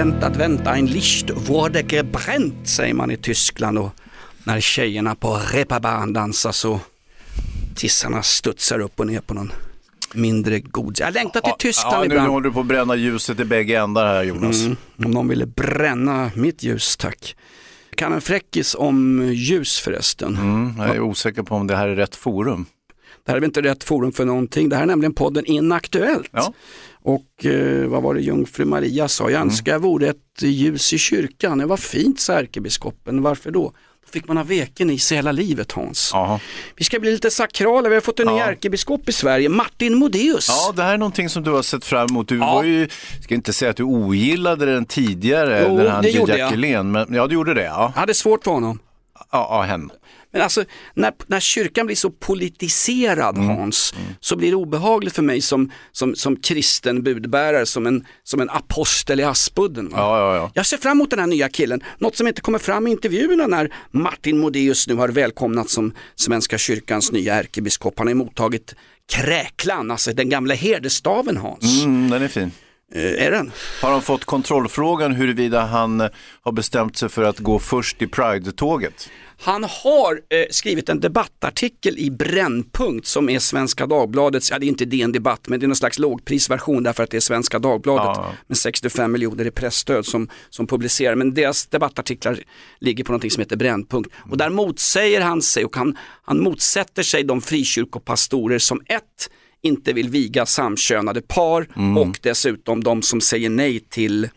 Att vänta, att vänta, en Licht wurde gebränt säger man i Tyskland och när tjejerna på reeperbahn dansar så tissarna studsar upp och ner på någon mindre god. Jag längtar till Tyskland ja, nu ibland. håller du på att bränna ljuset i bägge ändar här Jonas. Mm, om någon ville bränna mitt ljus, tack. Kan en fräckis om ljus förresten? Mm, jag är osäker på om det här är rätt forum. Det här är väl inte rätt forum för någonting. Det här är nämligen podden Inaktuellt. Ja. Och eh, vad var det jungfru Maria sa? Jag önskar jag vore ett ljus i kyrkan. Det var fint sa ärkebiskopen. Varför då? Då fick man ha veken i sig hela livet Hans. Jaha. Vi ska bli lite sakrala. Vi har fått en ny ärkebiskop i Sverige, Martin Modéus. ja, det här är någonting som du har sett fram emot. Du Ja. var ju, ska inte säga att du ogillade den tidigare, Jo, den han det gjorde jag. Men ja du gjorde det. Ja, Jag hade svårt för honom. Ja, henne. Men alltså när, när kyrkan blir så politiserad Mm. Hans, så blir det obehagligt för mig som, som, som kristen budbärare, som en, som en apostel i Aspudden. Ja, ja, ja. Jag ser fram emot den här nya killen, något som inte kommer fram i intervjuerna när Martin Modéus nu har välkomnats som Svenska kyrkans nya ärkebiskop. Han har mottagit kräklan, alltså den gamla herdestaven Hans. Mm, den är fin. Eh, är den? Har han fått kontrollfrågan huruvida han eh, har bestämt sig för att gå först i Pride-tåget? Han har eh, skrivit en debattartikel i Brännpunkt som är Svenska Dagbladets, ja det är inte DN Debatt men det är någon slags lågprisversion därför att det är Svenska Dagbladet Ja. med 65 miljoner i pressstöd som, som publicerar. Men deras debattartiklar ligger på någonting som heter Brännpunkt. Och där motsäger han sig och han, han motsätter sig de frikyrkopastorer som ett, inte vill viga samkönade par och dessutom de som säger nej till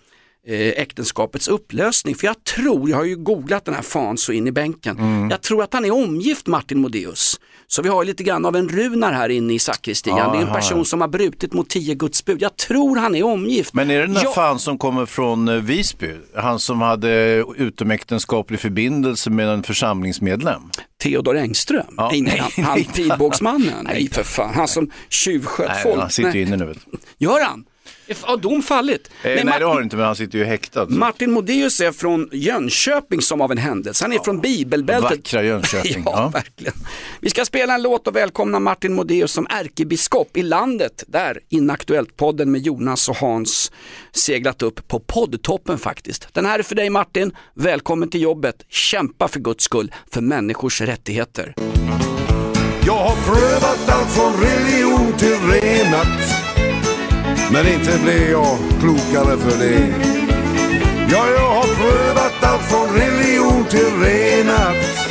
äktenskapets upplösning. För jag tror, jag har ju googlat den här fan så in i bänken, jag tror att han är omgift Martin Modéus. Så vi har lite grann av en runar här inne i sakristian. Det är en person som har brutit mot tio Guds bud. Jag tror han är omgift. Men är det den där Ja. fan som kommer från eh, Visby? Han som hade utomäktenskaplig förbindelse med en församlingsmedlem? Theodor Engström? Ja. Nej, nej, han, Nej, han nej. pilbågsmannen? Nej för fan, han som tjuvsköt Nej, folk. han sitter ju inne nu. Gör han? Har dom fallit? Eh, nej, Martin- det har han inte, men han sitter ju häktad. så. Martin Modéus är från Jönköping som av en händelse. Han är från bibelbältet. Vackra Jönköping. ja, ja. verkligen. Vi ska spela en låt och välkomna Martin Modéus som ärkebiskop i landet. Där Inaktuellt-podden med Jonas och Hans seglat upp på poddtoppen faktiskt. Den här är för dig Martin. Välkommen till jobbet. Kämpa för Guds skull, för människors rättigheter. Jag har prövat allt från religion till renat men inte blev jag klokare för det Ja, jag har prövat allt från religion till renat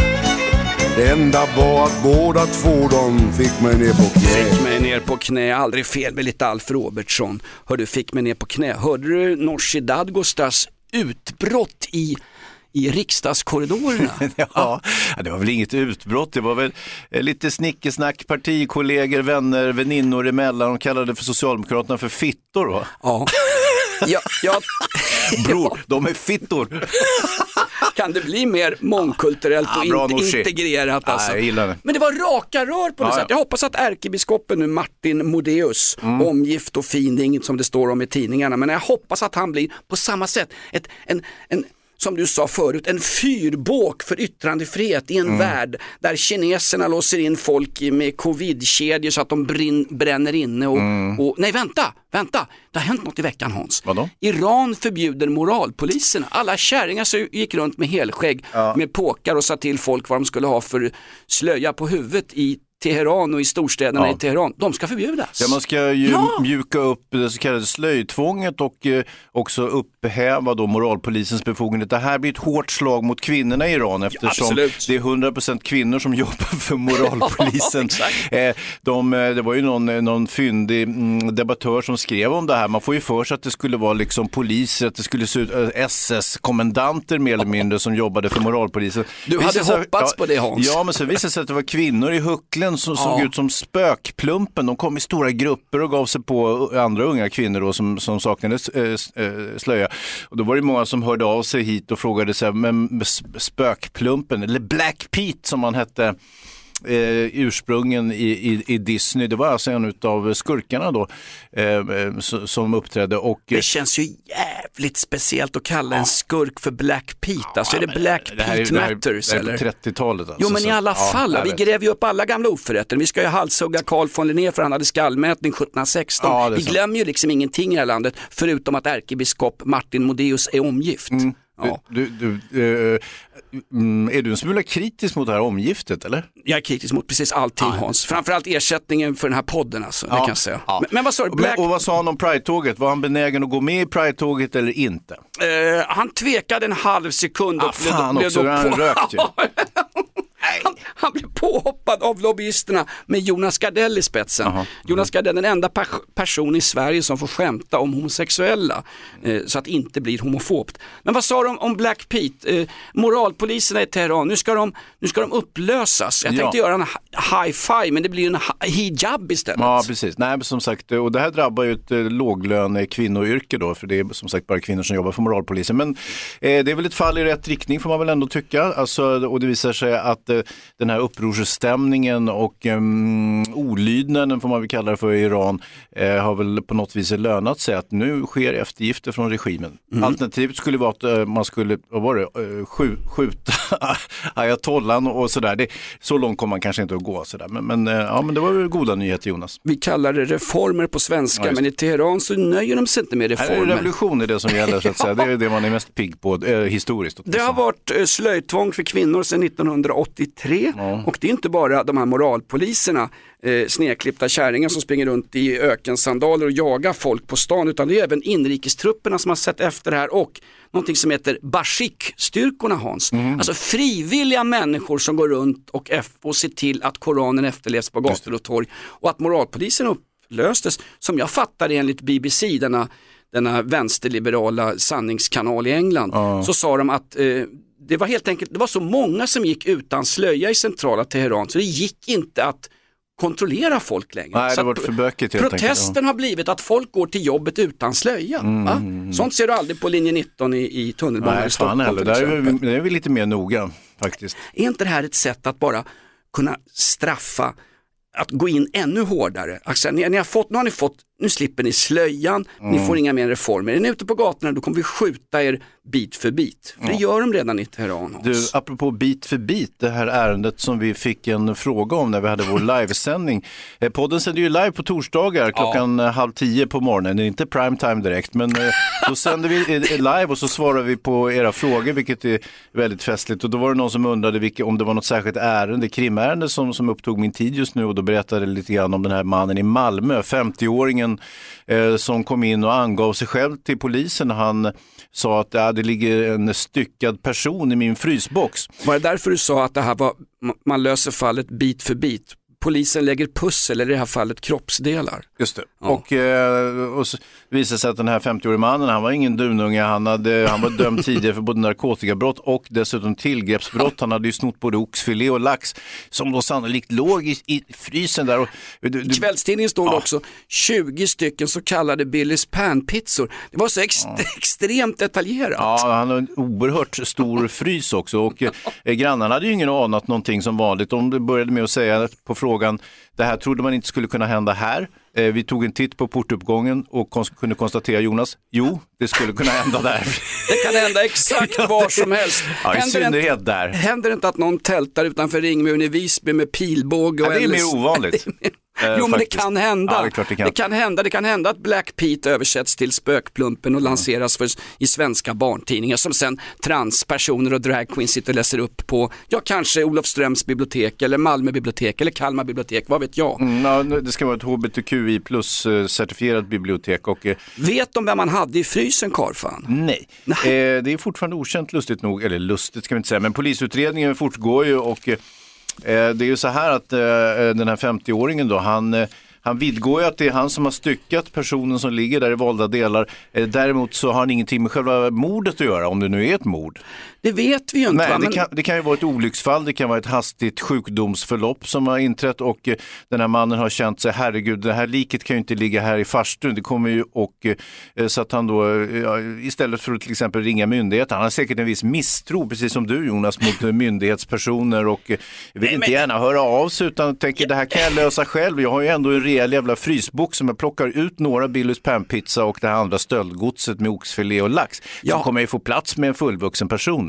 Det enda var att båda två de fick mig ner på knä Fick mig ner på knä, aldrig fel med lite Alf Robertsson. Hör du, fick mig ner på knä. Hörde du Nooshi Dadgostars utbrott i, i riksdagskorridorerna? Ja, det var väl inget utbrott, det var väl eh, lite snickesnack, partikollegor, vänner, väninnor emellan. De kallade för Socialdemokraterna för fittor. Va? Ja. Ja, ja. Bror, de är fittor. Kan det bli mer mångkulturellt Ja, och bra, inte Nooshi. integrerat Ja, alltså? jag gillar det. Men det var raka rör på något Ja, sätt. ja. Jag hoppas att ärkebiskopen nu, Martin Modéus, Mm. omgift och fin, det är inget som det står om i tidningarna, men jag hoppas att han blir på samma sätt, ett, en, en, som du sa förut, en fyrbåk för yttrandefrihet i en Mm. värld där kineserna låser in folk med covid-kedjor så att de brinn, bränner inne och, och, nej vänta, vänta, det har hänt något i veckan Hans. Mm. Vadå? Iran förbjuder moralpoliserna. Alla kärringar som gick runt med helskägg med påkar och sa till folk vad de skulle ha för slöja på huvudet i Teheran och i storstäderna Ja. i Teheran, de ska förbjudas. Ja, man ska ju Ja. mjuka upp det så kallade slöjtvånget och eh, också upphäva då moralpolisens befogenhet. Det här blir ett hårt slag mot kvinnorna i Iran eftersom absolut. det är 100% kvinnor som jobbar för moralpolisen. eh, de, eh, det var ju någon, eh, någon fyndig mm, debattör som skrev om det här. Man får ju för sig att det skulle vara liksom poliser, att det skulle se ut SS-kommendanter mer eller mindre som jobbade för moralpolisen. Du hade sig- hoppats på det, Hans. Ja, men så visade det sig att det var kvinnor i hucklen som såg Ja. ut som spökplumpen. De kom i stora grupper och gav sig på andra unga kvinnor då, som, som saknade eh, eh, slöja. Och då var det många som hörde av sig hit och frågade så här, men sp- spökplumpen, eller Black Pete som han hette, eh, ursprungen i, i, i Disney. Det var alltså en av skurkarna då eh, eh, som uppträdde. Och, Det känns ju jävligt speciellt att kalla en skurk för Black Pete. Alltså är det Black det här är- Pete det här är- Matters det här är på 30-talet. Alltså, Jo men så- i alla ja, fall, jag vi gräver ju upp alla gamla oförrätter. Vi ska ju halshugga Carl von Linné för han hade skallmätning 1716. Ja, det är vi glömmer ju liksom ingenting i det här landet förutom att ärkebiskop Martin Modéus är omgift. Mm. Ja. Du, du, du, eh, mm, är du en smula kritisk mot det här omgiftet eller? Jag är kritisk mot precis allting Hans, framförallt ersättningen för den här podden alltså, det kan jag säga. ja. Men, men vad sa du, Black... Och vad sa han om Pride-tåget? Var han benägen att gå med i Pride-tåget eller inte? Eh, han tvekade en halv sekund och Ah, fan också, då han rökt ju. han, blev påhoppad av lobbyisterna med Jonas Gardell i spetsen. Jonas Gardell är den enda pers- person i Sverige som får skämta om homosexuella eh, så att det inte blir homofobt. Men vad sa de om Black Pete? Eh, moralpoliserna i Teheran, nu ska de, nu ska de upplösas. Jag Ja. tänkte göra en hi- high-five men det blir en hi- hijab istället. Ja, precis. Nej, men som sagt, och det här drabbar ju ett eh, låglöne kvinnoyrke då, för det är som sagt bara kvinnor som jobbar för moralpolisen. Men eh, det är väl ett fall i rätt riktning får man väl ändå tycka. Alltså, och det visar sig att eh, den här upprorsstämningen och um, olydnaden, får man väl kalla det för, i Iran, eh, har väl på något vis lönat sig att nu sker eftergifter från regimen. Alternativet skulle vara att eh, man skulle, vad var det, eh, skju, skjuta ayatollan och sådär. Det, så långt kommer man kanske inte att gå. Sådär. Men, men, eh, ja, men det var väl goda nyheter Jonas. Vi kallar det reformer på svenska Ja, men i Teheran så nöjer de sig inte med Här är reformer. revolution är det som gäller så att säga. Det är det man är mest pigg på historiskt. Det har varit slöjtvång för kvinnor sedan 1983 och det är inte bara de här moralpoliserna, eh, snedklippta kärringar som springer runt i ökensandaler och jagar folk på stan utan det är även inrikestrupperna som har sett efter det här och någonting som heter Bashik-styrkorna Hans. Alltså frivilliga människor som går runt och, och ser till att Koranen efterlevs på gator och torg och att moralpolisen upplöstes som jag fattar enligt BBC, denna denna vänsterliberala sanningskanal i England, så sa de att eh, det var helt enkelt, det var så många som gick utan slöja i centrala Teheran så det gick inte att kontrollera folk längre. Nej, det varit för bökigt helt enkelt, Protesten har blivit att folk går till jobbet utan slöja. Va? Sånt ser du aldrig på linje 19 i, i tunnelbanan i fan Stockholm heller. till Där är, vi, där är vi lite mer noga faktiskt. Är inte det här ett sätt att bara kunna straffa, att gå in ännu hårdare? Alltså, ni, ni har fått, nu har ni fått, nu slipper ni slöjan, ni får inga mer reformer. Är ni ute på gatorna då kommer vi skjuta er bit för bit. För det gör de redan i Teheran. Du, apropå bit för bit, det här ärendet som vi fick en fråga om när vi hade vår livesändning. Eh, Podden sänder ju live på torsdagar klockan eh, halv tio på morgonen. Det är inte prime time direkt, men eh, då sänder vi live och så svarar vi på era frågor, vilket är väldigt festligt. Och då var det någon som undrade vilka, om det var något särskilt ärende, krimärende som, som upptog min tid just nu och då berättade lite grann om den här mannen i Malmö, 50-åringen eh, som kom in och angav sig själv till polisen. Han sa att ja, det ligger en styckad person i min frysbox. Var det därför du sa att det här var, man löser fallet bit för bit? Polisen lägger pussel, eller i det här fallet kroppsdelar. Just det. Och, eh, och så visade sig att den här 50-årige mannen, han var ingen dununge, han, hade, han var dömd tidigare för både narkotikabrott och dessutom tillgreppsbrott. Han hade ju snott både oxfilé och lax som då sannolikt låg i, i frysen där. Och, du, du, I kvällstidningen står det också 20 stycken så kallade Billys panpizzor. Det var så ex- extremt detaljerat. Ja, han har en oerhört stor frys också och eh, grannarna hade ju ingen anat någonting som vanligt. De började med att säga på frågan, det här trodde man inte skulle kunna hända här. Eh, vi tog en titt på portuppgången och kunde konstatera, Jonas, jo, det skulle kunna hända där. Det kan hända exakt var som helst. Ja, i synnerhet inte, där. händer det inte att någon tältar utanför ringmuren i Visby med pilbåge? Ja, det är mer ovanligt. Eh, jo men det kan hända. Ja, det klart det kan. Det kan hända. Det kan hända att Black Pete översätts till Spökplumpen och lanseras för, i svenska barntidningar som sen transpersoner och dragqueens sitter och läser upp på, ja kanske Olofströms bibliotek eller Malmö bibliotek eller Kalmar bibliotek, vad vet jag. Mm, ja, det ska vara ett hbtqi plus eh, certifierat bibliotek och eh, Vet de vem man hade i frysen karlfan? nej. Eh, det är fortfarande okänt lustigt nog, eller lustigt ska vi inte säga, men polisutredningen fortgår ju och eh, Eh, det är ju så här att eh, eh, den här 50-åringen då, han han vidgår ju att det är han som har styckat personen som ligger där i valda delar. Däremot så har han ingenting med själva mordet att göra, om det nu är ett mord. Det vet vi ju inte. Nej, va? det Men- kan, det kan ju vara ett olycksfall, det kan vara ett hastigt sjukdomsförlopp som har inträtt och eh, den här mannen har känt sig, herregud, det här liket kan ju inte ligga här i farstun, det kommer ju och eh, så att han då eh, istället för att till exempel ringa myndigheter, han har säkert en viss misstro, precis som du Jonas, mot myndighetspersoner och vill inte gärna höra av sig utan tänker det här kan jag lösa själv, jag har ju ändå en rejäl jävla frysbox som jag plockar ut några Billys panpizza och det här andra stöldgodset med oxfilé och lax, så Ja. kommer jag ju få plats med en fullvuxen person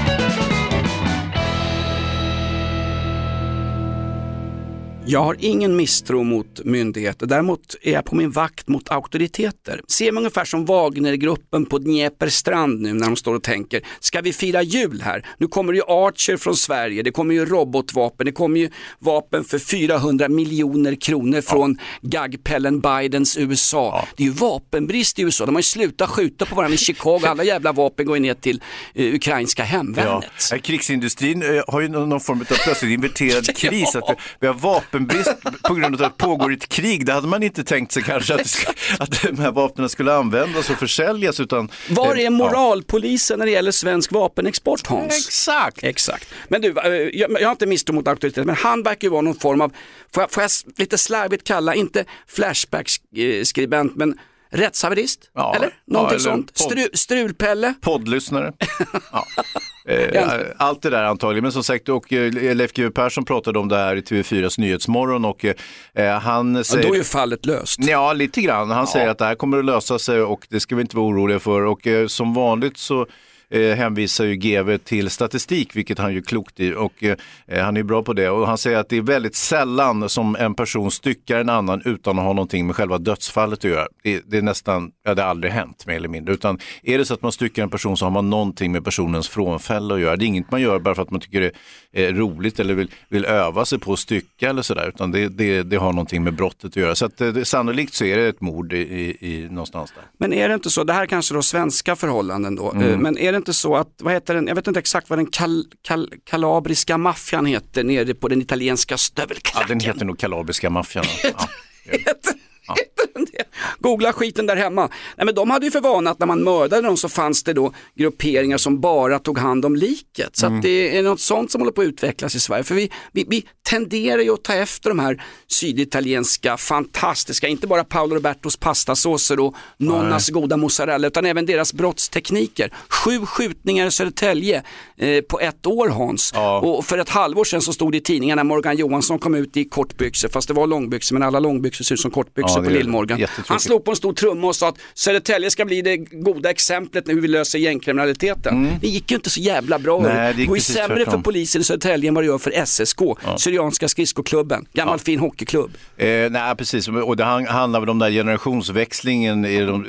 Jag har ingen misstro mot myndigheter, däremot är jag på min vakt mot auktoriteter. Ser mig ungefär som Wagnergruppen på Dnepr-strand nu när de står och tänker, ska vi fira jul här? Nu kommer ju Archer från Sverige, det kommer ju robotvapen, det kommer ju vapen för 400 miljoner kronor från gagpellen Bidens USA. Det är ju vapenbrist i USA, de har ju slutat skjuta på varandra i Chicago, alla jävla vapen går ju ner till eh, ukrainska Ja. hemvärnet. Ja, Krigsindustrin eh, har ju någon form av plötsligt inverterad kris. Att vi- har vapenbrist på grund av att det pågår ett krig. Det hade man inte tänkt sig kanske att, ska, att de här vapnen skulle användas och försäljas. Utan, Var eh, är moralpolisen när det gäller svensk vapenexport Hans? Exakt. Exakt. Men du, eh, jag, jag har inte misstro mot auktoriteter, men han verkar ju vara någon form av, får jag, får jag lite slarvigt kalla, inte Flashback-skribent, men rättshaverist? Ja, eller? Någonting ja, eller sånt. podd- Stru, strulpelle? Poddlyssnare. ja. Eh, Allt det där antagligen, men som sagt, och eh, Leif GW Persson pratade om det här i TV4s Nyhetsmorgon och eh, han Ja, säger... då är ju fallet löst. Ja, lite grann. Han säger att det här kommer att lösa sig och det ska vi inte vara oroliga för. Och som vanligt så eh, hänvisar ju GV till statistik, vilket han ju klokt i och eh, han är bra på det. Och han säger att det är väldigt sällan som en person styckar en annan utan att ha någonting med själva dödsfallet att göra. Det, det är nästan, ja det har aldrig hänt mer eller mindre. Utan är det så att man styckar en person så har man någonting med personens frånfälle att göra. Det är inget man gör bara för att man tycker det är roligt eller vill, vill öva sig på att stycka eller sådär. Utan det, det, det har någonting med brottet att göra. Så att, eh, det, sannolikt så är det ett mord i, i, i, någonstans där. Men är det inte så, det här är kanske då svenska förhållanden då, Mm. eh, men är det inte så att, vad heter den, jag vet inte exakt vad den kal, kal, kalabriska maffian heter nere på den italienska Ja, stövelklacken. den heter nog kalabriska maffian. Ja. Googla skiten där hemma. Nej, men de hade ju för vana att när man mördade dem så fanns det då grupperingar som bara tog hand om liket. Så Mm. det är något sånt som håller på att utvecklas i Sverige. För vi, vi, vi tenderar ju att ta efter de här syditalienska, fantastiska, inte bara Paolo Robertos pastasåser och nonnas goda mozzarella utan även deras brottstekniker. Sju skjutningar i Södertälje eh, på ett år Hans. Och för ett halvår sedan så stod det i tidningarna Morgan Johansson kom ut i kortbyxor, fast det var långbyxor men alla långbyxor ser ut som kortbyxor Ja, det på Lill-Morgan. Han slog på en stor trumma och sa att Södertälje ska bli det goda exemplet när hur vi löser gängkriminaliteten. Det gick ju inte så jävla bra. Mm. Nej, det det går ju sämre tvärtom. för polisen i Södertälje än vad det gör för SSK, Syrianska skridskoklubben, gammal fin hockeyklubb. Eh, nej, precis. Och det han- handlar väl om den där generationsväxlingen i de,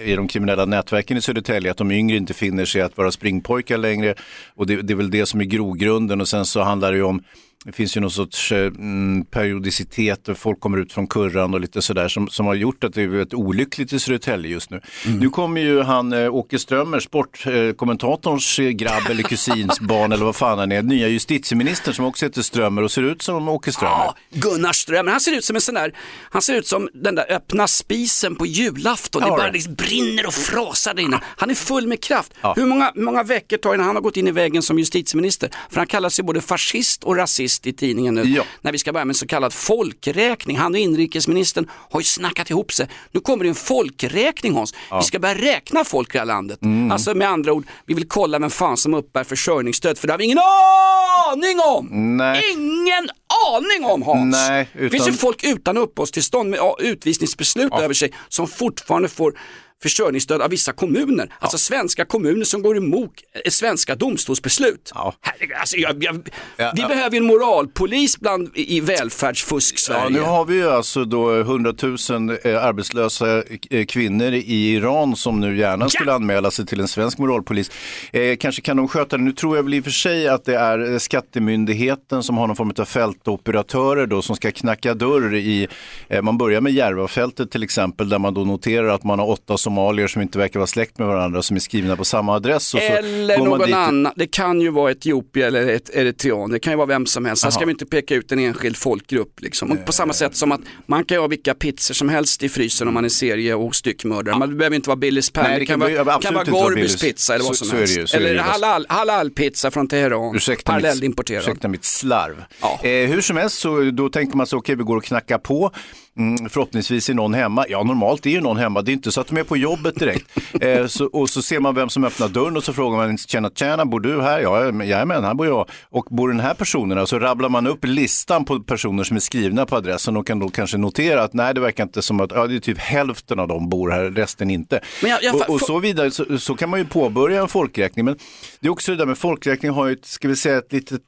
i de kriminella nätverken i Södertälje, att de yngre inte finner sig att vara springpojkar längre. Och det, det är väl det som är grogrunden. Och sen så handlar det ju om det finns ju någon sorts eh, mm, periodicitet och folk kommer ut från kurran och lite sådär som, som har gjort att det är väldigt olyckligt i Södertälje just nu. Nu kommer ju han eh, Åke Strömmer, sportkommentatorns eh, grabb eller kusins barn eller vad fan han är, nya justitieministern som också heter Strömmer och ser ut som Åke Strömmer. Ja, Gunnar Strömmer, han ser ut som en sån där, han ser ut som den där öppna spisen på julafton. Det Ja, bara det. liksom brinner och frasar där inne. Han är full med kraft. Ja. Hur många, många veckor tar innan han har gått in i väggen som justitieminister? För han kallar sig både fascist och rasist i tidningen nu. Ja. När vi ska börja med en så kallad folkräkning. Han och inrikesministern har ju snackat ihop sig. Nu kommer det en folkräkning Hans. Vi ska börja räkna folk i det här landet. Mm. Alltså med andra ord, vi vill kolla vem fan som uppbär försörjningsstöd för det har vi ingen aning om. Nej. Ingen aning om Hans. Nej, Det finns ju utan- folk utan uppehållstillstånd med ja, utvisningsbeslut över sig som fortfarande får försörjningsstöd av vissa kommuner. Alltså svenska kommuner som går emot svenska domstolsbeslut. Ja. Herregud, alltså, jag, jag, Ja, vi ja. behöver en moralpolis bland, i, välfärdsfusk-Sverige. Ja, nu har vi ju alltså då 100 000 eh, arbetslösa eh, kvinnor i Iran som nu gärna skulle anmäla sig till en svensk moralpolis. Eh, kanske kan de sköta det. Nu tror jag väl i och för sig att det är eh, skattemyndigheten som har någon form av fältoperatörer då som ska knacka dörr i, eh, man börjar med Järvafältet till exempel där man då noterar att man har åtta somalier som inte verkar vara släkt med varandra som är skrivna på samma adress. Så Eller någon annan, det kan ju vara Etiopien eller ett eritrean, det kan ju vara vem som helst. Här ska vi inte peka ut en enskild folkgrupp. Liksom. Och på samma sätt som att man kan ju ha vilka pizzor som helst i frysen om man är serie och styckmördare. Man behöver inte vara Billys Pan, det, det kan, vara, kan vara Gorbys pizza eller vad Så- som så helst. ju, så det eller ju. halal, halal-pizza från Teheran, Ursäkta parallellimporterad. ursäkta mitt slarv. Ja. Eh, hur som helst så då tänker man sig, okej vi går och knackar på. Mm, förhoppningsvis är någon hemma. Ja, normalt är ju någon hemma. Det är inte så att de är på jobbet direkt. eh, så, och så ser man vem som öppnar dörren och så frågar man, tjena tjena, bor du här? Ja, jajamän, här bor jag. Och bor den här personen? Och så rabblar man upp listan på personer som är skrivna på adressen och kan då kanske notera att nej, det verkar inte som att, ja, det är typ hälften av dem bor här, resten inte. Jag- jag- och, och så vidare, så, så kan man ju påbörja en folkräkning. Men det är också det där med folkräkning har ju, ska vi säga, ett litet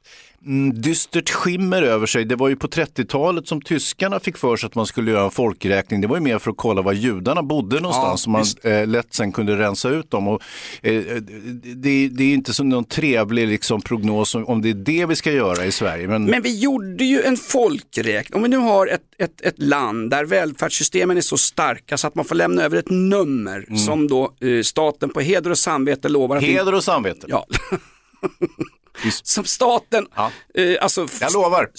dystert skimmer över sig. Det var ju på 30-talet som tyskarna fick för sig att man skulle göra en folkräkning. Det var ju mer för att kolla var judarna bodde någonstans. så man eh, lätt sen kunde rensa ut dem. Och, eh, det, det är inte som någon trevlig liksom, prognos om, om det är det vi ska göra i Sverige. Men, Men vi gjorde ju en folkräkning. Om vi nu har ett, ett, ett land där välfärdssystemen är så starka så att man får lämna över ett nummer som då eh, staten på heder och samvete lovar att heder och samvete. Ja. Som staten, eh, alltså Jag lovar.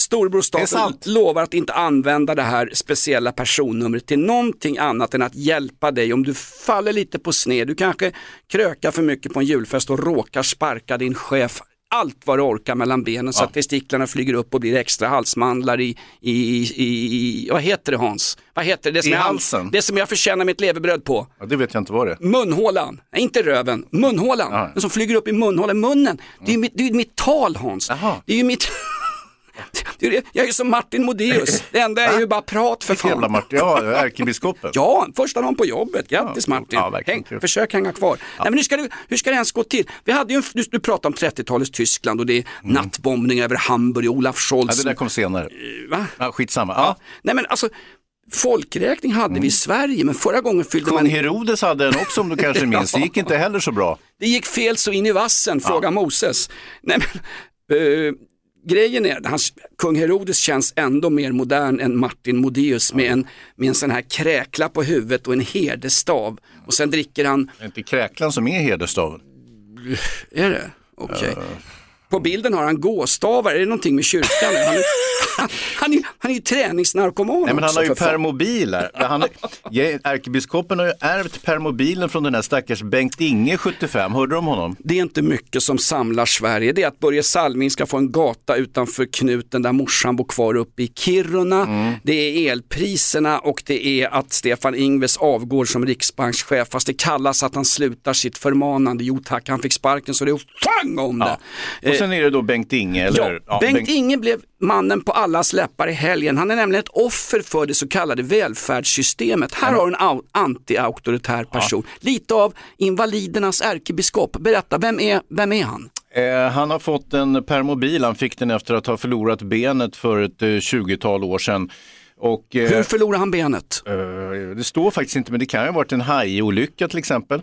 är staten lovar att inte använda det här speciella personnumret till någonting annat än att hjälpa dig om du faller lite på sned. Du kanske krökar för mycket på en julfest och råkar sparka din chef allt vad du orkar mellan benen så att testiklarna flyger upp och blir extra halsmandlar i, i, i, i vad heter det Hans? Vad heter det? det som I jag- halsen? Det som jag förtjänar mitt levebröd på. ja, det vet jag inte vad det är. Munhålan, nej inte röven, munhålan. Ja. Den som flyger upp i munhålan, munnen. Det är ju mitt, det är mitt tal Hans. Jaha. Det är mitt... Jag är ju som Martin Modéus, det enda är ju bara prat för Jävla fan. Martin, ja, ärkebiskopen. Ja, första dagen på jobbet. Grattis Martin. ja, Häng, försök hänga kvar. Nej, men hur, ska det, hur ska det ens gå till? Vi hade ju, du, du pratade om 30-talets Tyskland och det är nattbombning över Hamburg, Olaf Mm. Ja, Scholz. det där kom senare. Va? Ja, skitsamma. Ja. Nej men alltså, folkräkning hade vi i Sverige men förra gången fyllde man Kung Herodes hade en också om du kanske minns. Det gick inte heller så bra. Det gick fel så in i vassen, fråga Moses. Nej, men, eh, grejen är, hans, kung Herodes känns ändå mer modern än Martin Modéus med, en, med en sån här kräkla på huvudet och en herdestav. Och sen dricker han, Det är inte kräklan som är hedersstaven. är det? Okej. På bilden har han gåstavar, är det någonting med kyrkan? Han är, han, han är, han är ju träningsnarkoman Nej men han har ju permobil. Han, ja, ärkebiskopen har ju ärvt permobilen från den här stackars Bengt Inge 75. Hörde du om honom? Det är inte mycket som samlar Sverige. Det är att Börje Salming ska få en gata utanför knuten där morsan bor kvar uppe i Kiruna. Mm. Det är elpriserna och det är att Stefan Ingves avgår som riksbankschef. Fast det kallas att han slutar sitt förmanande. Jo tack, han fick sparken så det är fang om det. Och sen är det då Bengt Inge, eller? Ja, Bengt Inge blev mannen på allas läppar i helgen. Han är nämligen ett offer för det så kallade välfärdssystemet. Här har du en au- anti-auktoritär person. Lite av invalidernas ärkebiskop. Berätta, vem är, vem är han? Eh, han har fått en permobil, han fick den efter att ha förlorat benet för ett eh, 20-tal år sedan. Och, eh, Hur förlorade han benet? eh, det står faktiskt inte, men det kan ju ha varit en hajolycka till exempel.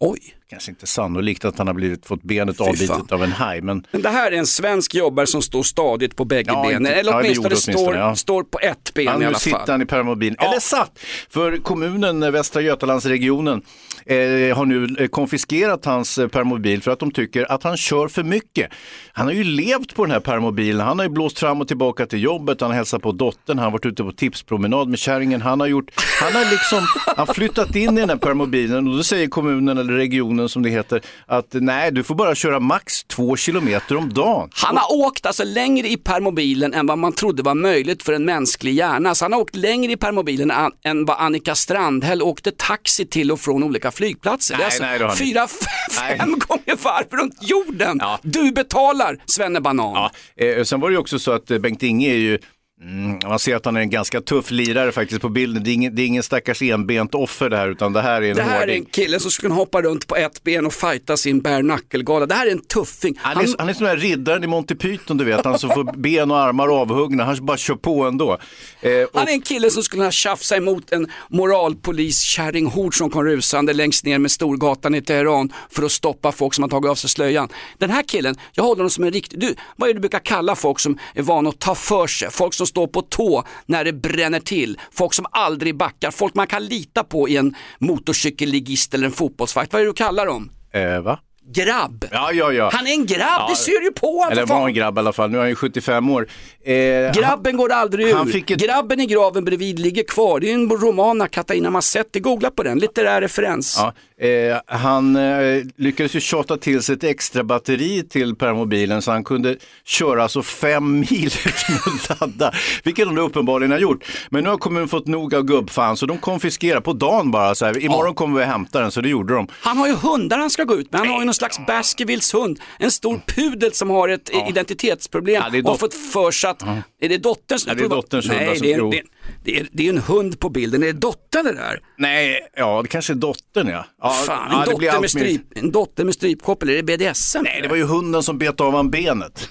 Oj. Kanske inte sannolikt att han har blivit, fått benet avbitet av en haj, men Men det här är en svensk jobbare som står stadigt på bägge Ja, benen. Eller ja, det åtminstone, står, åtminstone, ja. står på ett ben Ja, i nu alla sitter fall. han i permobilen. Eller satt! För kommunen, eh, Västra Götalandsregionen, eh, har nu eh, konfiskerat hans eh, permobil för att de tycker att han kör för mycket. Han har ju levt på den här permobilen. Han har ju blåst fram och tillbaka till jobbet, han har hälsat på dottern, han har varit ute på tipspromenad med kärringen. Han har gjort, han har liksom, han flyttat in i den här permobilen och då säger kommunen eller regionen som det heter att nej, du får bara köra max två kilometer om dagen. Han har åkt alltså längre i permobilen än vad man trodde var möjligt för en mänsklig hjärna. Så han har åkt längre i permobilen än- vad Annika Strandhäll åkte taxi till och från olika flygplatser. Nej, alltså nej, han fyra, fem, fem gånger varv runt jorden. Du betalar, Svenne Banan. Ja, eh, sen var det ju också så att eh, Bengt Inge är ju Mm, man ser att han är en ganska tuff lirare faktiskt på bilden. Det är ingen, det är ingen stackars enbent offer det här utan det här är en Det här är en hårding. kille som skulle kunna hoppa runt på ett ben och fighta sin bare knuckle-gala. Det här är en tuffing. Han är, han är som den här riddaren i Monty Python du vet, han som får ben och armar avhuggna, han bara kör på ändå. Eh, och, Han är en kille som skulle kunna tjafsa emot en moralpolis kärringhord som kom rusande längst ner med Storgatan i Teheran för att stoppa folk som har tagit av sig slöjan. Den här killen, jag håller honom som en riktig, du, vad är det du brukar kalla folk som är vana att ta för sig? Folk som står på tå när det bränner till, folk som aldrig backar, folk man kan lita på i en motorcykelligist eller en fotbollsfight. Vad är det du kallar dem? eh, va? Grabb. Ja, ja, ja. Han är en grabb, Ja, det ser ju på honom. Eller var en grabb i alla fall, nu är han ju 75 år. Eh, Grabben går aldrig ur. han ett- Grabben i graven bredvid ligger kvar. Det är en roman av Katarina Massetti. Googla på den, litterär referens. Ja, eh, han eh, lyckades ju tjata till sig ett extra batteri till permobilen så han kunde köra alltså fem mil utan att ladda, vilket de uppenbarligen har gjort. Men nu har kommunen fått nog av gubbfan så de konfiskerar på dagen bara så här, imorgon kommer vi hämta den, så det gjorde de. Han har ju hundar han ska gå ut med. Han har ju någon slags Baskervilles hund. En stor pudel som har ett identitetsproblem Ja, det är och har fått för sig att, är det dotterns? Ja, det är dotterns hund, Nej, det är, jo. det, det, är, det är en hund på bilden. Är det dottern det där? Nej, ja det kanske är dottern ja. ja Fan, ja, en, dotter med mer- stryp, en dotter med strypkoppel, är det BDSM? Nej, det var ju hunden som bet av han benet.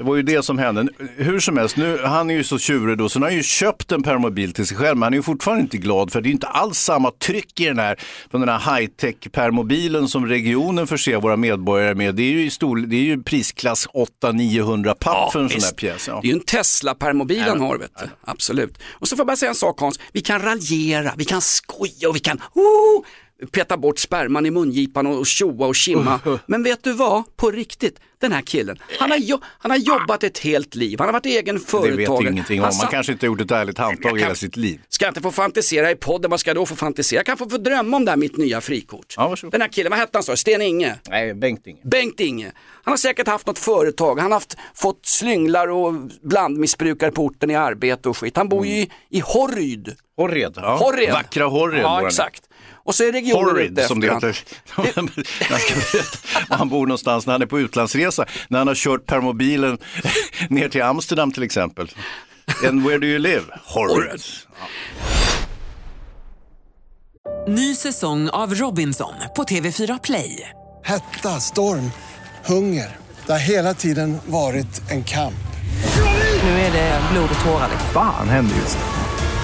Det var ju det som hände. Hur som helst, nu, han är ju så tjurig då, så nu har han ju köpt en permobil till sig själv, men han är ju fortfarande inte glad för det är inte alls samma tryck i den här, från den här high-tech permobilen som regionen förser våra medborgare med. Det är ju, i stor, det är ju prisklass 800-900 papp för en sån här visst. pjäs. Ja. Det är ju en Tesla-permobil han har, vet du. Absolut. Och så får jag bara säga en sak Hans, vi kan raljera, vi kan skoja och vi kan oh, peta bort sperman i mungipan och och tjoa och kimma. Men vet du vad, på riktigt, den här killen, han har, jo- han har jobbat ett helt liv, han har varit egen Det företagare. vet du ingenting om. Han Man kanske inte har gjort ett ärligt handtag Jag hela sitt liv. Ska jag inte få fantisera i podden, vad ska jag då få fantisera? Jag kan få, få drömma om det här mitt nya frikort. Ja. Den här killen, vad hette han så? Sten Inge? Nej, Bengt Inge. Bengt Inge. Han har säkert haft något företag, han har haft, fått slynglar och blandmissbrukare på orten i arbete och skit. Han bor ju i, i Horryd. Horred. Ja. Horred. Vackra Horred. Ja, exakt. Och så är regionen Horrid ute som det heter. han bor någonstans när han är på utlandsresa. När han har kört permobilen ner till Amsterdam till exempel. And where do you live? Horrid. Ny säsong av Robinson på TV4 Play. Hetta, storm, hunger. Det har hela tiden varit en kamp. Nu är det blod och tårar. Fan händer just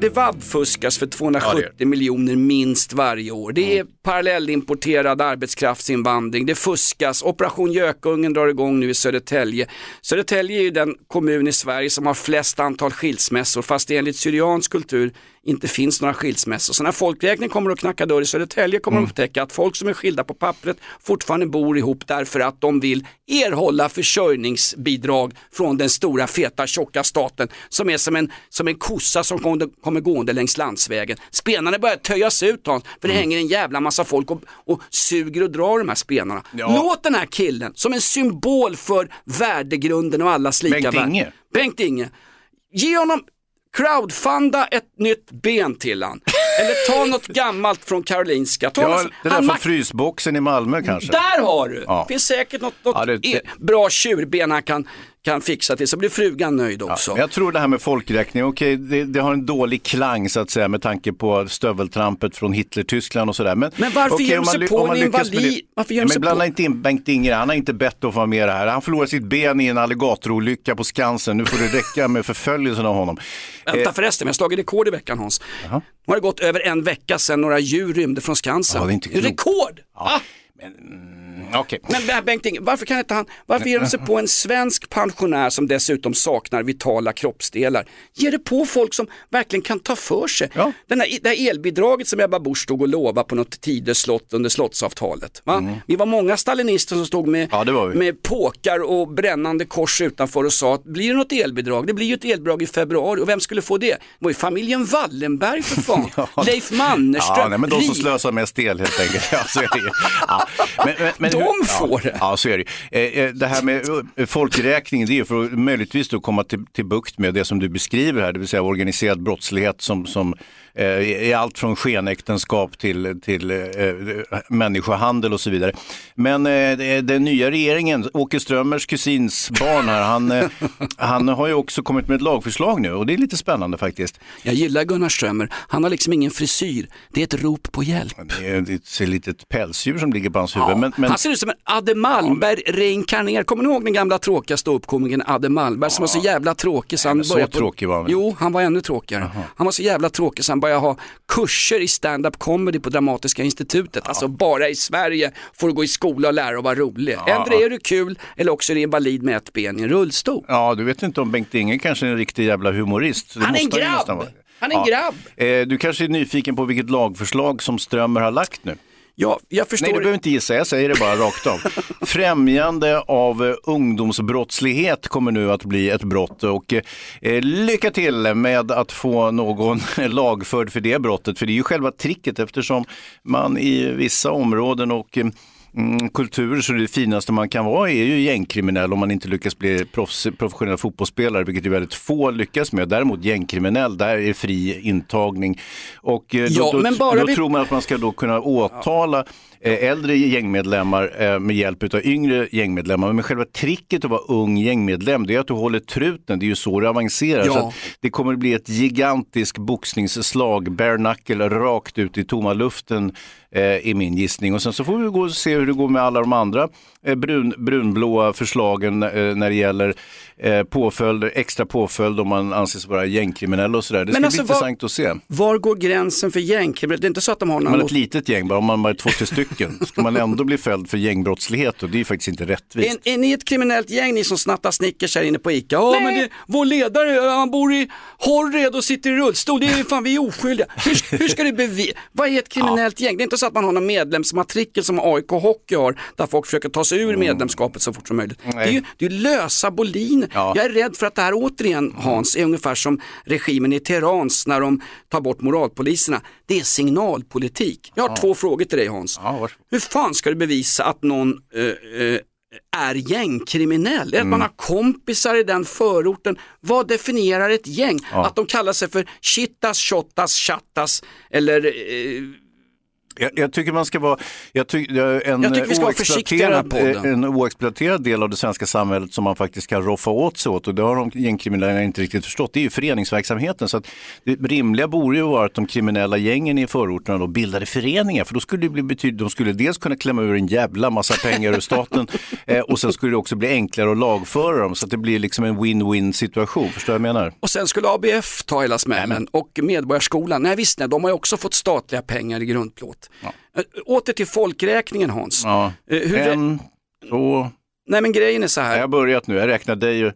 det vabbfuskas för 270 miljoner minst varje år. Det är parallellimporterad arbetskraftsinvandring, det fuskas, Operation Gökungen drar igång nu i Södertälje. Södertälje är ju den kommun i Sverige som har flest antal skilsmässor fast det enligt syriansk kultur inte finns några skilsmässor. Så när folkräkningen kommer att knacka dörr i Södertälje kommer de upptäcka att folk som är skilda på pappret fortfarande bor ihop därför att de vill erhålla försörjningsbidrag från den stora feta tjocka staten som är som en, som en kossa som kommer, kommer gående längs landsvägen. Spenarna börjar töjas ut Hans, för det hänger en jävla massa folk och, och suger och drar de här spenarna. Låt den här killen som en symbol för värdegrunden och allas lika Bengt värde. Inge. Bengt Inge. Ge honom crowdfunda ett nytt ben till han. Eller ta något gammalt från Karolinska. Ta Ja, det där han från frysboxen i Malmö kanske. där har du! Ja. finns säkert något, något Ja, det- det- bra tjurben han kan, kan fixa till så blir frugan nöjd också. Men jag tror det här med folkräkning, okej, det, det har en dålig klang så att säga med tanke på stöveltrampet från Hitler-Tyskland och sådär. Men, Men varför okej, ger de sig på en invalid? Varför ger de sig blanda inte in Bengt Inger, han har inte bett att få vara med det här. Han förlorade sitt ben i en alligatorolycka på Skansen, nu får det räcka med förföljelsen av honom. Vänta Eh, förresten, jag har slagit rekord i veckan Hans. Nu har det gått över en vecka sedan några djur rymde från Skansen. Ja, det är inte. Rekord! Ah! Men det här Bengt Inge, varför kan inte han, varför ger de sig på en svensk pensionär som dessutom saknar vitala kroppsdelar? Ge det på folk som verkligen kan ta för sig. Den här, det här elbidraget som Ebba Busch stod och lovade på något Tidöslott under slottsavtalet. Va? Vi var många stalinister som stod med, Mm. vi. med påkar och brännande kors utanför och sa att blir det något elbidrag? Det blir ju ett elbidrag i februari och vem skulle få det? Det var ju familjen Wallenberg för fan. Leif Mannerström. Ja, nej, men de som slösar mest el helt enkelt. Ja, så är det ju. Ja. Men, men, men De hur- får ja, det. Ja, så är det eh, eh, Det här med eh, folkräkning, det är för att möjligtvis då komma till, till bukt med det som du beskriver här, det vill säga organiserad brottslighet som, som eh, är allt från skenäktenskap till, till eh, människohandel och så vidare. Men eh, den nya regeringen, Åke Strömmers kusins barn här, han, eh, han har ju också kommit med ett lagförslag nu och det är lite spännande faktiskt. Jag gillar Gunnar Strömmer, han har liksom ingen frisyr, det är ett rop på hjälp. Det är ett litet pälsdjur som ligger på hans huvud. men, men... Han ser ut som en Adde Malmberg reinkarnerad. Kommer ni ihåg den gamla tråkiga ståuppkomikern Adde Malmberg som var så jävla tråkig så han men så på... tråkig var han? Jo, han var ännu tråkigare. Han var så jävla tråkig så han började ha kurser i stand-up comedy på Dramatiska institutet. Alltså bara i Sverige får du gå i skola och lära och vara rolig. Ändå är du kul eller också är du invalid med ett ben i en rullstol. Ja, du vet inte om Bengt Inge kanske är en riktig jävla humorist. Det Han är en grabb. Han är en grabb. Eh, Du kanske är nyfiken på vilket lagförslag som Strömmer har lagt nu? Ja, jag förstår. Nej, du behöver inte gissa, jag säger det bara rakt av. Främjande av eh, ungdomsbrottslighet kommer nu att bli ett brott och eh, lycka till med att få någon lagförd för det brottet. För det är ju själva tricket eftersom man i vissa områden och eh, Mm, kulturer så det finaste man kan vara är ju gängkriminell om man inte lyckas bli proffs, professionell fotbollsspelare, vilket ju väldigt få lyckas med. Däremot gängkriminell, där är fri intagning. Och eh, då, Ja, då, då vi- tror man att man ska då kunna åtala eh, äldre gängmedlemmar eh, med hjälp av yngre gängmedlemmar. Men själva tricket att vara ung gängmedlem, det är att du håller truten. Det är ju så det avancerar. Ja. Så det kommer att bli ett gigantiskt boxningsslag, bare knuckle, rakt ut i tomma luften eh, i min gissning. Och sen så får vi gå och se hur det går med alla de andra eh, brun, brunblåa förslagen eh, när det gäller eh, påföljder, extra påföljd om man anses vara gängkriminell och sådär. Det ska Men alltså, bli intressant att se. Var går gränsen för gängkriminalitet? Det är inte så att de har någon... man är ett litet gäng, bara om man bara är två, tre stycken, ska man ändå bli fälld för gängbrottslighet och det är faktiskt inte rättvist. Är, är ni ett kriminellt gäng ni som snattar Snickers här inne på ICA? Ja men det, vår ledare han bor i Horred och sitter i rullstol, det är fan vi är oskyldiga. Hur, hur ska det bevisa? Vad är ett kriminellt gäng? Det är inte så att man har någon medlemsmatrikel som AIK Hockey har där folk försöker ta sig ur medlemskapet så fort som möjligt. Det är ju det är lösa boliner. Ja. Jag är rädd för att det här återigen Hans är ungefär som regimen i Teherans när de tar bort moralpoliserna. Det är signalpolitik. Jag har två frågor till dig Hans. Ja, varsågod. Hur fan ska du bevisa att någon eh, eh, är gängkriminell? Det att man har kompisar i den förorten? Vad definierar ett gäng? Att de kallar sig för chittas, shottas, chattas eller eh, Jag, jag tycker man ska vara, jag ty, jag, en, Jag tycker vi ska vara försiktiga podden. en oexploaterad del av det svenska samhället som man faktiskt kan roffa åt sig åt och det har de gängkriminella inte riktigt förstått. Det är ju föreningsverksamheten. Så att det rimliga borde ju vara att de kriminella gängen i förorterna då bildade föreningar för då skulle det bli betydligt, de skulle dels kunna klämma ur en jävla massa pengar ur staten eh, och sen skulle det också bli enklare att lagföra dem så att det blir liksom en win-win situation. Förstår du vad jag menar? Och sen skulle ABF ta hela smällen och Medborgarskolan, nej visst nej, de har ju också fått statliga pengar i grundplåt. Äh, Åter till folkräkningen Hans. Ja. Eh, hur- En, två, Nej men grejen är så här, jag har börjat nu, jag räknar dig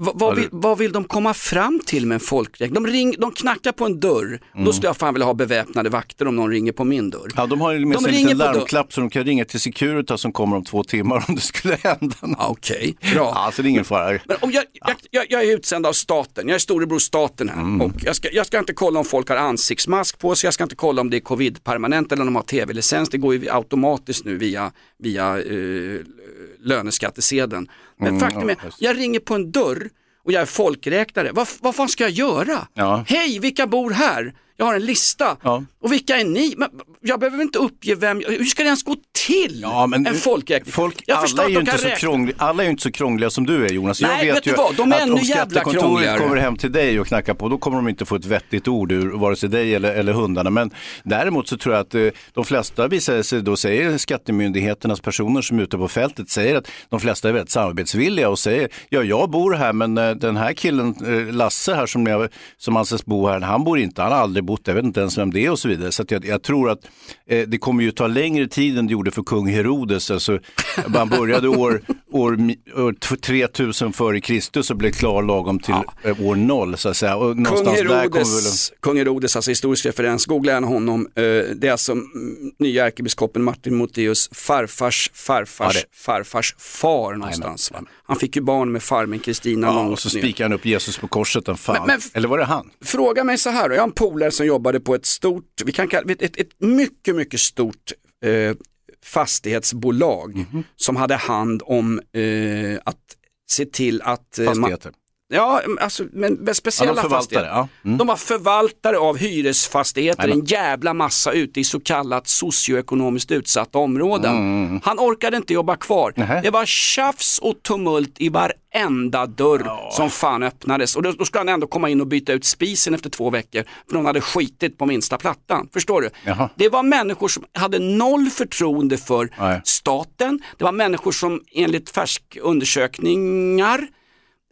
Va, vad, vill, vad vill de komma fram till med en folkräkning? De, ring, de knackar på en dörr, då skulle jag fan vilja ha beväpnade vakter om någon ringer på min dörr. Ja, de har ju med sig en liten larmklapp så de kan ringa till Securitas som kommer om två timmar om det skulle hända något. Okej, bra. Ja, så det är ingen fara. Men om jag, jag, jag, jag är utsänd av staten, jag är storebror staten här och jag ska, jag ska inte kolla om folk har ansiktsmask på sig, jag ska inte kolla om det är covid permanent eller om de har tv-licens, det går ju automatiskt nu via, via eh, löneskattesedeln. Men faktum är, jag ringer på en dörr och jag är folkräknare, vad, vad fan ska jag göra? Ja. Hej, vilka bor här? Jag har en lista. Ja. Och vilka är ni? Men, jag behöver inte uppge vem, hur ska det ens gå till? Ja, men en folkräkning. Folk, jag förstår alla, är ju inte så räkna. krångliga, alla är ju inte så krångliga som du är Jonas. Nej, jag vet, vet ju vad? De är att om skattekontoret kommer hem till dig och knackar på, då kommer de inte få ett vettigt ord ur vare sig dig eller, eller hundarna. Men däremot så tror jag att eh, de flesta visar sig, då säger skattemyndigheternas personer som är ute på fältet, säger att de flesta är väldigt samarbetsvilliga och säger, ja jag bor här men eh, den här killen, eh, Lasse här som, jag, som anses bo här, han bor inte, han har aldrig bott, jag vet inte ens vem det är och så vidare. Så att jag, jag tror att eh, det kommer ju ta längre tid än det gjorde för kung Herodes. Alltså, man började år, år, år 3000 före Kristus och blev klar lagom till eh, år noll så att säga. Och Kung kommer väl... Herodes, kung Herodes, alltså historisk referens, googla gärna honom. Eh, Det är alltså mm, nya ärkebiskopen Martin Moteus farfars farfars Ja, farfars far någonstans. va? Han fick ju barn med farmen Kristina. Ja, och så spikar han upp Jesus på korset, den fan. Men- men- Eller var det han? Fråga mig så här, jag har en polare som jobbade på ett stort, vi kan kalla ett, ett, ett mycket, mycket stort eh, fastighetsbolag Mhm. som hade hand om eh, att se till att... eh, man- Fastigheter. Ja, alltså, men speciella Ja, de fastigheter. ja. Mm. De var förvaltare av hyresfastigheter, Jajamän. en jävla massa ute i så kallat socioekonomiskt utsatta områden. Han orkade inte jobba kvar. Mm. Nähä. Det var tjafs och tumult i varenda dörr som fan öppnades. Och då, då skulle han ändå komma in och byta ut spisen efter två veckor för någon hade skitit på minsta plattan. Förstår du? Jaha. Det var människor som hade noll förtroende för Nej. staten. Det var människor som enligt färsk undersökningar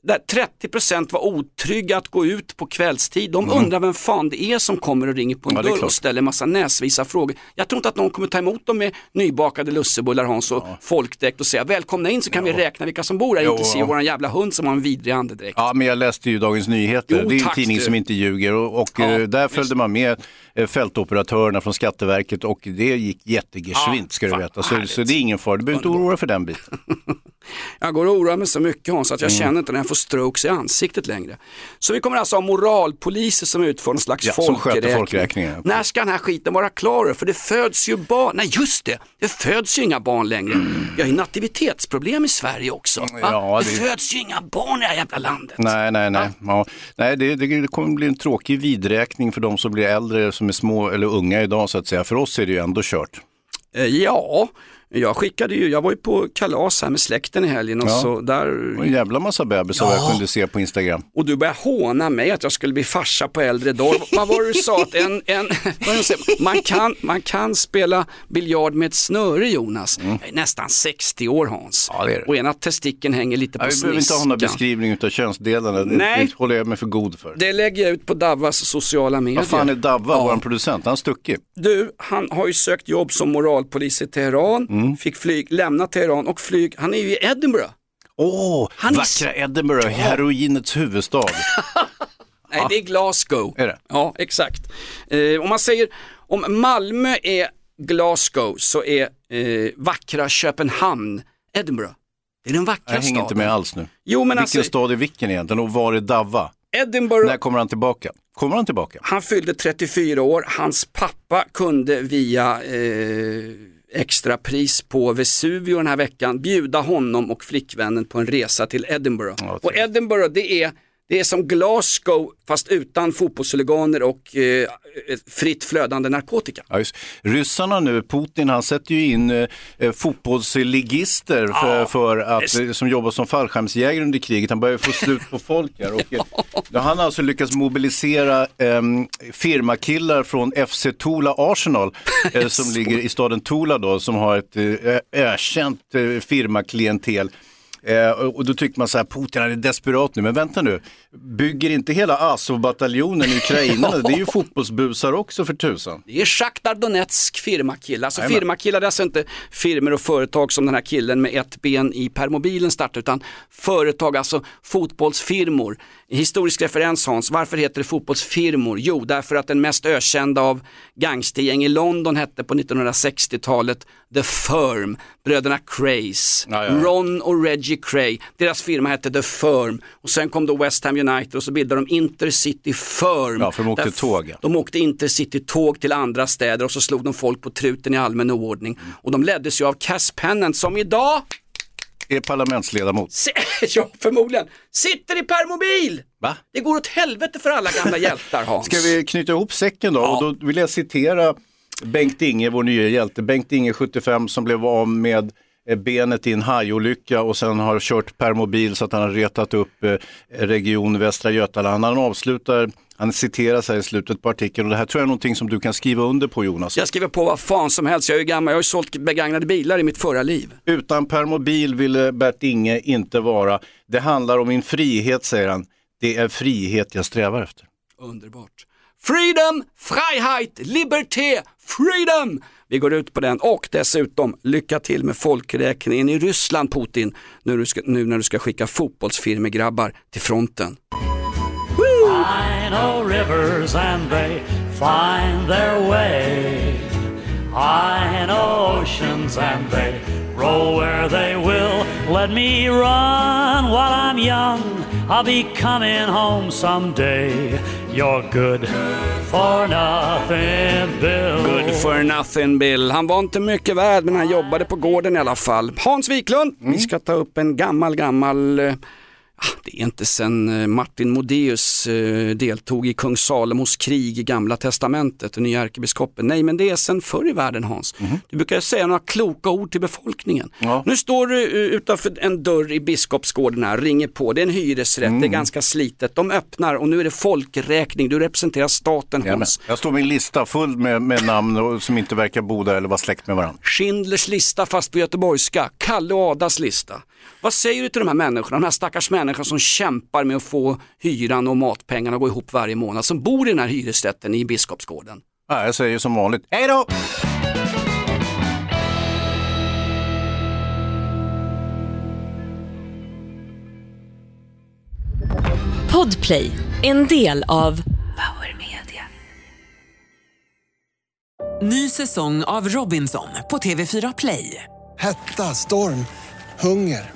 där 30% var otrygga att gå ut på kvällstid. De undrar vem fan det är som kommer och ringer på en Mm. Ja, dörr och ställer massa näsvisa frågor. Jag tror inte att någon kommer ta emot dem med nybakade lussebullar Hans och folkdräkt och säga välkomna in så kan vi räkna vilka som bor här, Jo. inklusive vår jävla hund som har en vidrig andedräkt. Ja, men jag läste ju Dagens Nyheter. Jo, det är en tidning du. som inte ljuger och, och Ja, eh, där följde man med fältoperatörerna från Skatteverket och det gick jättegeschwint ska du veta. Så, så det är ingen fara, du behöver inte oroa dig för den biten. Jag går och oroar mig så mycket Hans att jag Mm. känner inte när jag får strokes i ansiktet längre. Så vi kommer alltså ha moralpoliser som utför någon slags Ja, folkräkning. folkräkningen. När ska den här skiten vara klar? För det föds ju barn, nej just det, det föds ju inga barn längre. Vi har ju nativitetsproblem i Sverige också. Mm. Ja, det... det- föds ju inga barn i det här jävla landet. Nej, nej, nej. Ja. nej det, det, det kommer bli en tråkig vidräkning för de som blir äldre, som är små eller unga idag så att säga. För oss är det ju ändå kört. Eh, ja, jag skickade ju, jag var ju på kalas här med släkten i helgen och Ja. så där... Och en jävla massa bebisar Ja. jag kunde se på Instagram. Och du började håna mig att jag skulle bli farsa på äldre dagar. Vad var det du sa? Att en, en, det man, kan, man kan spela biljard med ett snöre Jonas. Jag är nästan 60 år Hans. Mm. Ja, det är det. Och ena testikeln hänger lite på Ja, vi behöver inte ha någon beskrivning av könsdelarna, det, Nej. det håller jag mig för god för. Det lägger jag ut på Davas sociala medier. Vad fan är Davva, Ja. vår producent? Han har stuckit. Du, han har ju sökt jobb som moralpolis i Teheran, Mm. Fick flyg, lämna Teheran och flyg, han är ju i Edinburgh. Åh, Han är- vackra Edinburgh, heroinets huvudstad. Nej, det är Glasgow. Är det? Ja, exakt. Eh, om man säger, om Malmö är Glasgow så är eh, vackra Köpenhamn Edinburgh. Det är den vackra Jag hänger staden. inte med alls nu. Jo, men vilken alltså, stad är vilken egentligen och var är Davva? Edinburgh, När kommer han tillbaka? Kommer han tillbaka? han fyllde 34 år, hans pappa kunde via eh, extrapris på Vesuvio den här veckan bjuda honom och flickvännen på en resa till Edinburgh. Ja, och Edinburgh det är, det är som Glasgow fast utan fotbollshuliganer och eh, fritt flödande narkotika. Ja, just. Ryssarna nu, Putin, han sätter ju in eh, eh, fotbollsligister för, Ja, för att, eh, som jobbar som fallskärmsjägare under kriget. Han börjar få slut på folk här. Och, eh, har han alltså lyckats mobilisera ehm, firmakillar från FC Tula Arsenal eh, som ligger i staden Tula då, som har ett eh, ökänt eh, firmaklientel. Eh, och då tycker man så här, Putin är desperat nu, men vänta nu, bygger inte hela Azov-bataljonen i Ukraina, det är ju fotbollsbusar också för tusan. Det är Shakhtar Donetsk firmakillar. Alltså Jajamän. firmakillar det är alltså inte firmor och företag som den här killen med ett ben i permobilen startar utan företag, alltså fotbollsfirmor. Historisk referens Hans, varför heter det fotbollsfirmor? Jo, därför att den mest ökända av gangstergäng i London hette på 1960-talet The Firm, bröderna Craze. Ron och Reggie Cray, deras firma hette The Firm och sen kom då West Ham United och så bildade de Intercity Firm. Ja, för de åkte tåg, ja. de åkte Intercity-tåg till andra städer och så slog de folk på truten i allmän oordning. Och de leddes ju av Cass Pennant som idag, Är parlamentsledamot. ja förmodligen, sitter i permobil. Va? Det går åt helvete för alla gamla hjältar Hans. Ska vi knyta ihop säcken då? Ja. Och då vill jag citera Bengt Inge, vår nya hjälte. Bengt Inge, 75, som blev av med benet i en hajolycka och sen har kört permobil så att han har retat upp eh, region Västra Götaland. Han avslutar, han citeras här i slutet på artikeln och det här tror jag är någonting som du kan skriva under på Jonas. Jag skriver på vad fan som helst, jag är ju gammal, jag har ju sålt begagnade bilar i mitt förra liv. Utan permobil ville Bert Inge inte vara. Det handlar om min frihet, säger han. Det är frihet jag strävar efter. Underbart. Freedom, Freiheit, Liberté, Freedom! Vi går ut på den. Och dessutom lycka till med folkräkningen i Ryssland Putin nu, du ska, nu när du ska skicka fotbollsfirmegrabbar till fronten. I I'll be coming home someday. You're good for nothing, Bill. Good for nothing Bill. Han var inte mycket värd men han jobbade på gården i alla fall. Hans Wiklund, vi ska ta upp en gammal, gammal eh, det är inte sen eh, Martin Modéus eh, deltog i kung Salomos krig i gamla testamentet, den nya ärkebiskopen. Nej, men det är sen förr i världen Hans. Du brukar säga några kloka ord till befolkningen. Ja. Nu står du eh, utanför en dörr i Biskopsgården här, ringer på, det är en hyresrätt, det är ganska slitet. De öppnar och nu är det folkräkning, du representerar staten. Hans. Jag står med en lista full med, med namn som inte verkar bo där eller vara släkt med varandra. Schindlers lista fast på göteborgska, Kalle och Adas lista. Vad säger du till de här människorna, de här stackars människorna som kämpar med att få hyran och matpengarna att gå ihop varje månad, som bor i den här hyresrätten i Biskopsgården? Ja, jag säger som vanligt, hej då! Podplay, en del av Power Media. Ny säsong av Robinson på TV4 Play. Hetta, storm, hunger.